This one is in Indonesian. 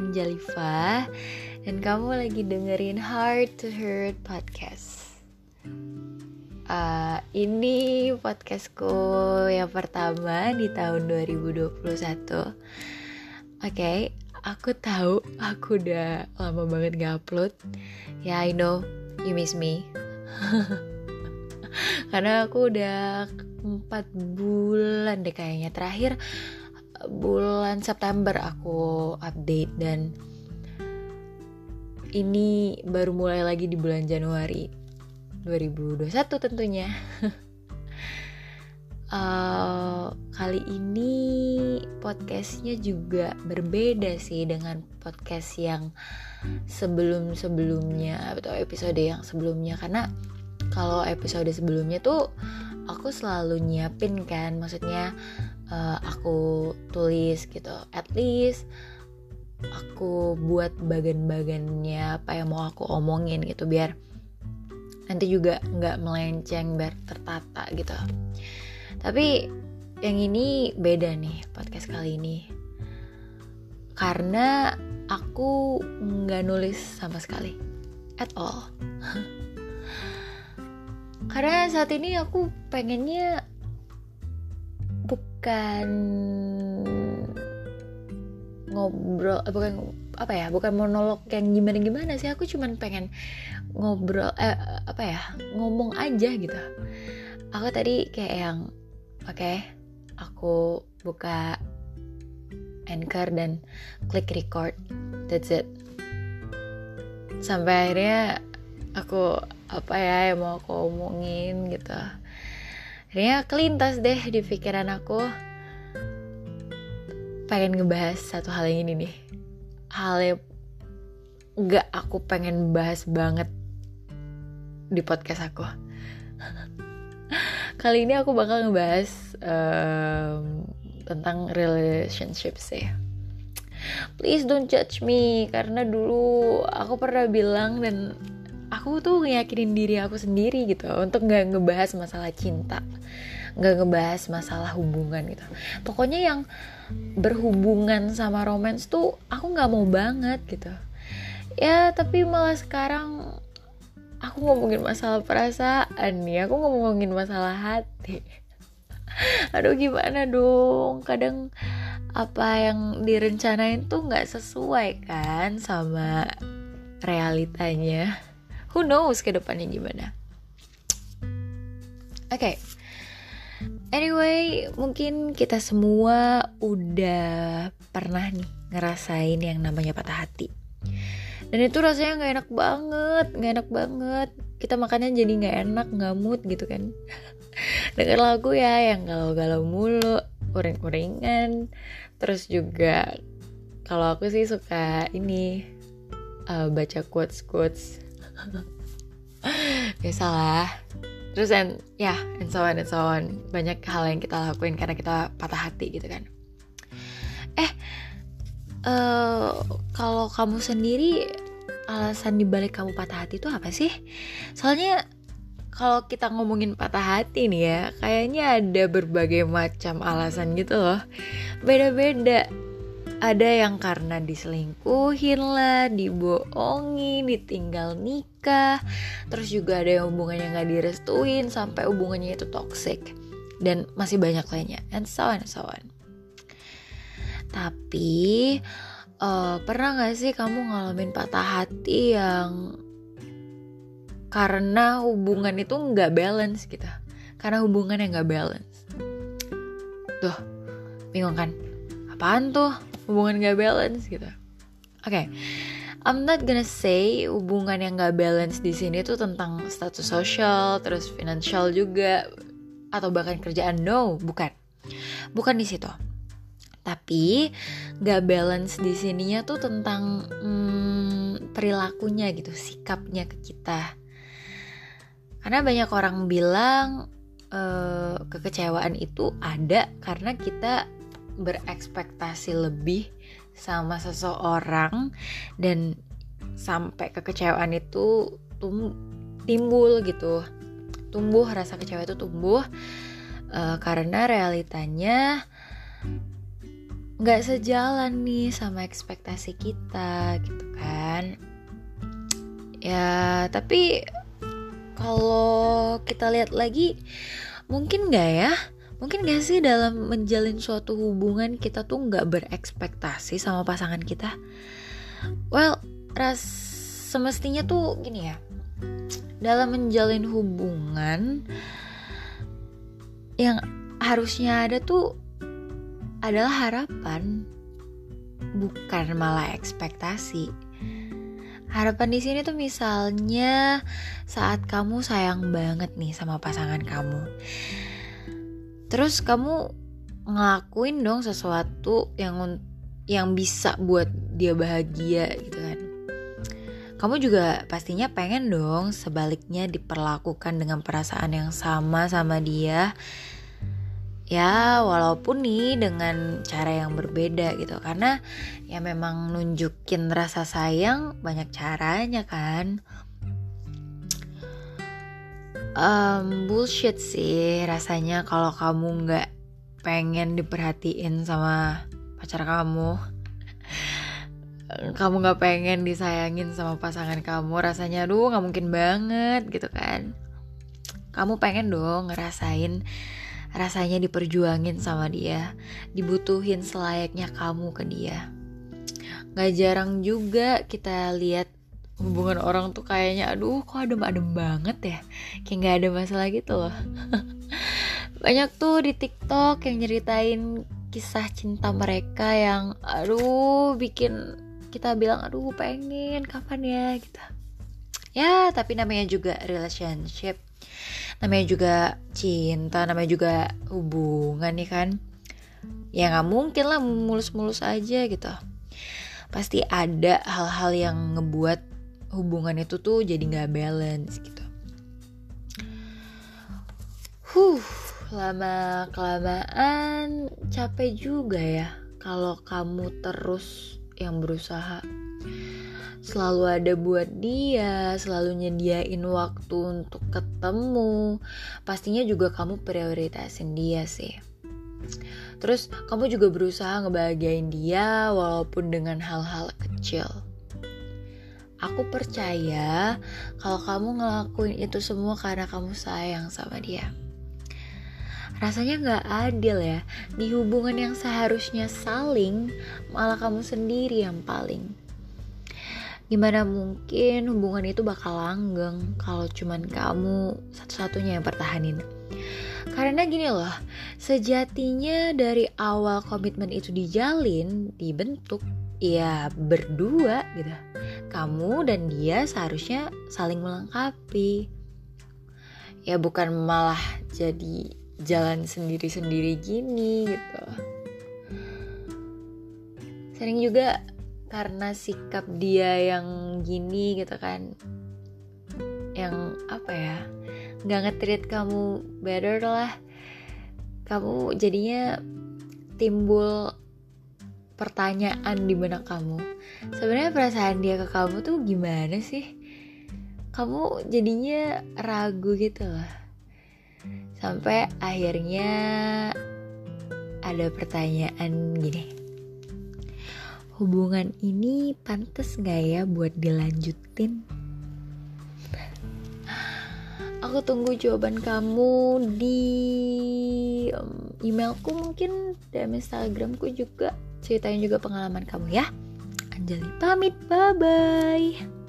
Anjalifa dan kamu lagi dengerin Heart to Heart podcast. Uh, ini podcastku yang pertama di tahun 2021. Oke, okay, aku tahu aku udah lama banget gak upload. Ya, yeah, I know you miss me. Karena aku udah 4 bulan deh kayaknya terakhir bulan September aku update dan ini baru mulai lagi di bulan Januari 2021 tentunya. uh, kali ini podcastnya juga berbeda sih dengan podcast yang sebelum-sebelumnya atau episode yang sebelumnya karena kalau episode sebelumnya tuh aku selalu nyiapin kan maksudnya uh, aku tulis gitu. At least aku buat bagan-bagannya apa yang mau aku omongin gitu biar nanti juga nggak melenceng biar tertata gitu. Tapi yang ini beda nih podcast kali ini. Karena aku nggak nulis sama sekali. At all. Karena saat ini aku pengennya bukan ngobrol eh, bukan apa ya bukan monolog yang gimana gimana sih aku cuman pengen ngobrol eh, apa ya ngomong aja gitu. Aku tadi kayak yang oke okay, aku buka anchor dan klik record that's it. Sampai akhirnya aku apa ya yang mau aku omongin gitu akhirnya kelintas deh di pikiran aku. Pengen ngebahas satu hal yang ini nih. Hal yang gak aku pengen bahas banget di podcast aku. Kali ini aku bakal ngebahas um, tentang relationship sih. Please don't judge me karena dulu aku pernah bilang dan aku tuh ngeyakinin diri aku sendiri gitu untuk nggak ngebahas masalah cinta nggak ngebahas masalah hubungan gitu. Pokoknya yang berhubungan sama romance tuh aku nggak mau banget gitu. Ya tapi malah sekarang aku ngomongin masalah perasaan nih aku ngomongin masalah hati. Aduh gimana dong? Kadang apa yang direncanain tuh nggak sesuai kan sama realitanya who knows ke depannya gimana. Oke. Okay. anyway mungkin kita semua udah pernah nih ngerasain yang namanya patah hati. Dan itu rasanya nggak enak banget nggak enak banget. Kita makannya jadi nggak enak nggak mood gitu kan. Denger lagu ya yang galau-galau mulu uring-uringan. Terus juga kalau aku sih suka ini uh, baca quotes biasalah terus and ya yeah, and so on and so on. Banyak hal yang kita lakuin karena kita patah hati gitu kan. Eh uh, kalau kamu sendiri alasan dibalik kamu patah hati itu apa sih? Soalnya kalau kita ngomongin patah hati nih ya kayaknya ada berbagai macam alasan gitu loh. Beda-beda ada yang karena diselingkuhin lah, dibohongin, ditinggal nikah, terus juga ada yang hubungannya nggak direstuin sampai hubungannya itu toxic dan masih banyak lainnya and so on and so on. Tapi uh, pernah nggak sih kamu ngalamin patah hati yang karena hubungan itu nggak balance gitu, karena hubungan yang nggak balance. Tuh, bingung kan? Apaan tuh? Hubungan gak balance gitu. Oke okay. I'm not gonna say hubungan yang gak balance di sini tuh tentang status sosial terus finansial juga atau bahkan kerjaan. No bukan. Bukan di situ. Tapi gak balance di sininya tuh tentang hmm, perilakunya gitu sikapnya ke kita. Karena banyak orang bilang uh, kekecewaan itu ada karena kita berekspektasi lebih sama seseorang dan sampai kekecewaan itu tum timbul gitu. Tumbuh rasa kecewa itu tumbuh uh, karena realitanya nggak sejalan nih sama ekspektasi kita gitu kan. Ya tapi kalau kita lihat lagi mungkin nggak ya mungkin gak sih dalam menjalin suatu hubungan kita tuh nggak berekspektasi sama pasangan kita well ras semestinya tuh gini ya dalam menjalin hubungan yang harusnya ada tuh adalah harapan, bukan malah ekspektasi. Harapan di sini tuh misalnya saat kamu sayang banget nih sama pasangan kamu. Terus kamu ngelakuin dong sesuatu yang yang bisa buat dia bahagia gitu kan. Kamu juga pastinya pengen dong sebaliknya diperlakukan dengan perasaan yang sama sama dia. Ya walaupun nih dengan cara yang berbeda gitu. Karena ya memang nunjukin rasa sayang banyak caranya kan um, bullshit sih rasanya kalau kamu nggak pengen diperhatiin sama pacar kamu kamu nggak pengen disayangin sama pasangan kamu rasanya aduh nggak mungkin banget gitu kan kamu pengen dong ngerasain rasanya diperjuangin sama dia, dibutuhin selayaknya kamu ke dia. Gak jarang juga kita lihat hubungan orang tuh kayaknya aduh kok adem-adem banget ya? Kayak gak ada masalah gitu loh. Banyak tuh di tiktok yang nyeritain kisah cinta mereka yang aduh bikin kita bilang aduh pengen kapan ya gitu. Ya tapi namanya juga relationship. Namanya juga cinta namanya juga hubungan nih kan. Ya nggak mungkin lah mulus-mulus aja gitu. Pasti ada hal-hal yang ngebuat hubungan itu tuh jadi nggak balance gitu huh lama kelamaan capek juga ya kalau kamu terus yang berusaha selalu ada buat dia, selalu nyediain waktu untuk ketemu. Pastinya juga kamu prioritasin dia sih. Terus kamu juga berusaha ngebahagiain dia walaupun dengan hal-hal kecil. Aku percaya kalau kamu ngelakuin itu semua karena kamu sayang sama dia. Rasanya gak adil ya, di hubungan yang seharusnya saling, malah kamu sendiri yang paling. Gimana mungkin hubungan itu bakal langgeng kalau cuman kamu satu-satunya yang pertahanin? Karena gini loh sejatinya dari awal komitmen itu dijalin dibentuk ya berdua gitu kamu dan dia seharusnya saling melengkapi. Ya bukan malah jadi jalan sendiri-sendiri gini gitu. Sering juga karena sikap dia yang gini gitu kan yang apa ya nggak ngetrit kamu better lah. Kamu jadinya timbul pertanyaan di benak kamu. Sebenarnya perasaan dia ke kamu tuh gimana sih? Kamu jadinya ragu gitu loh. Sampai akhirnya ada pertanyaan gini. Hubungan ini pantas gak ya buat dilanjutin? Aku tunggu jawaban kamu di emailku mungkin dan Instagramku juga ceritain juga pengalaman kamu ya. Anjali pamit, bye bye.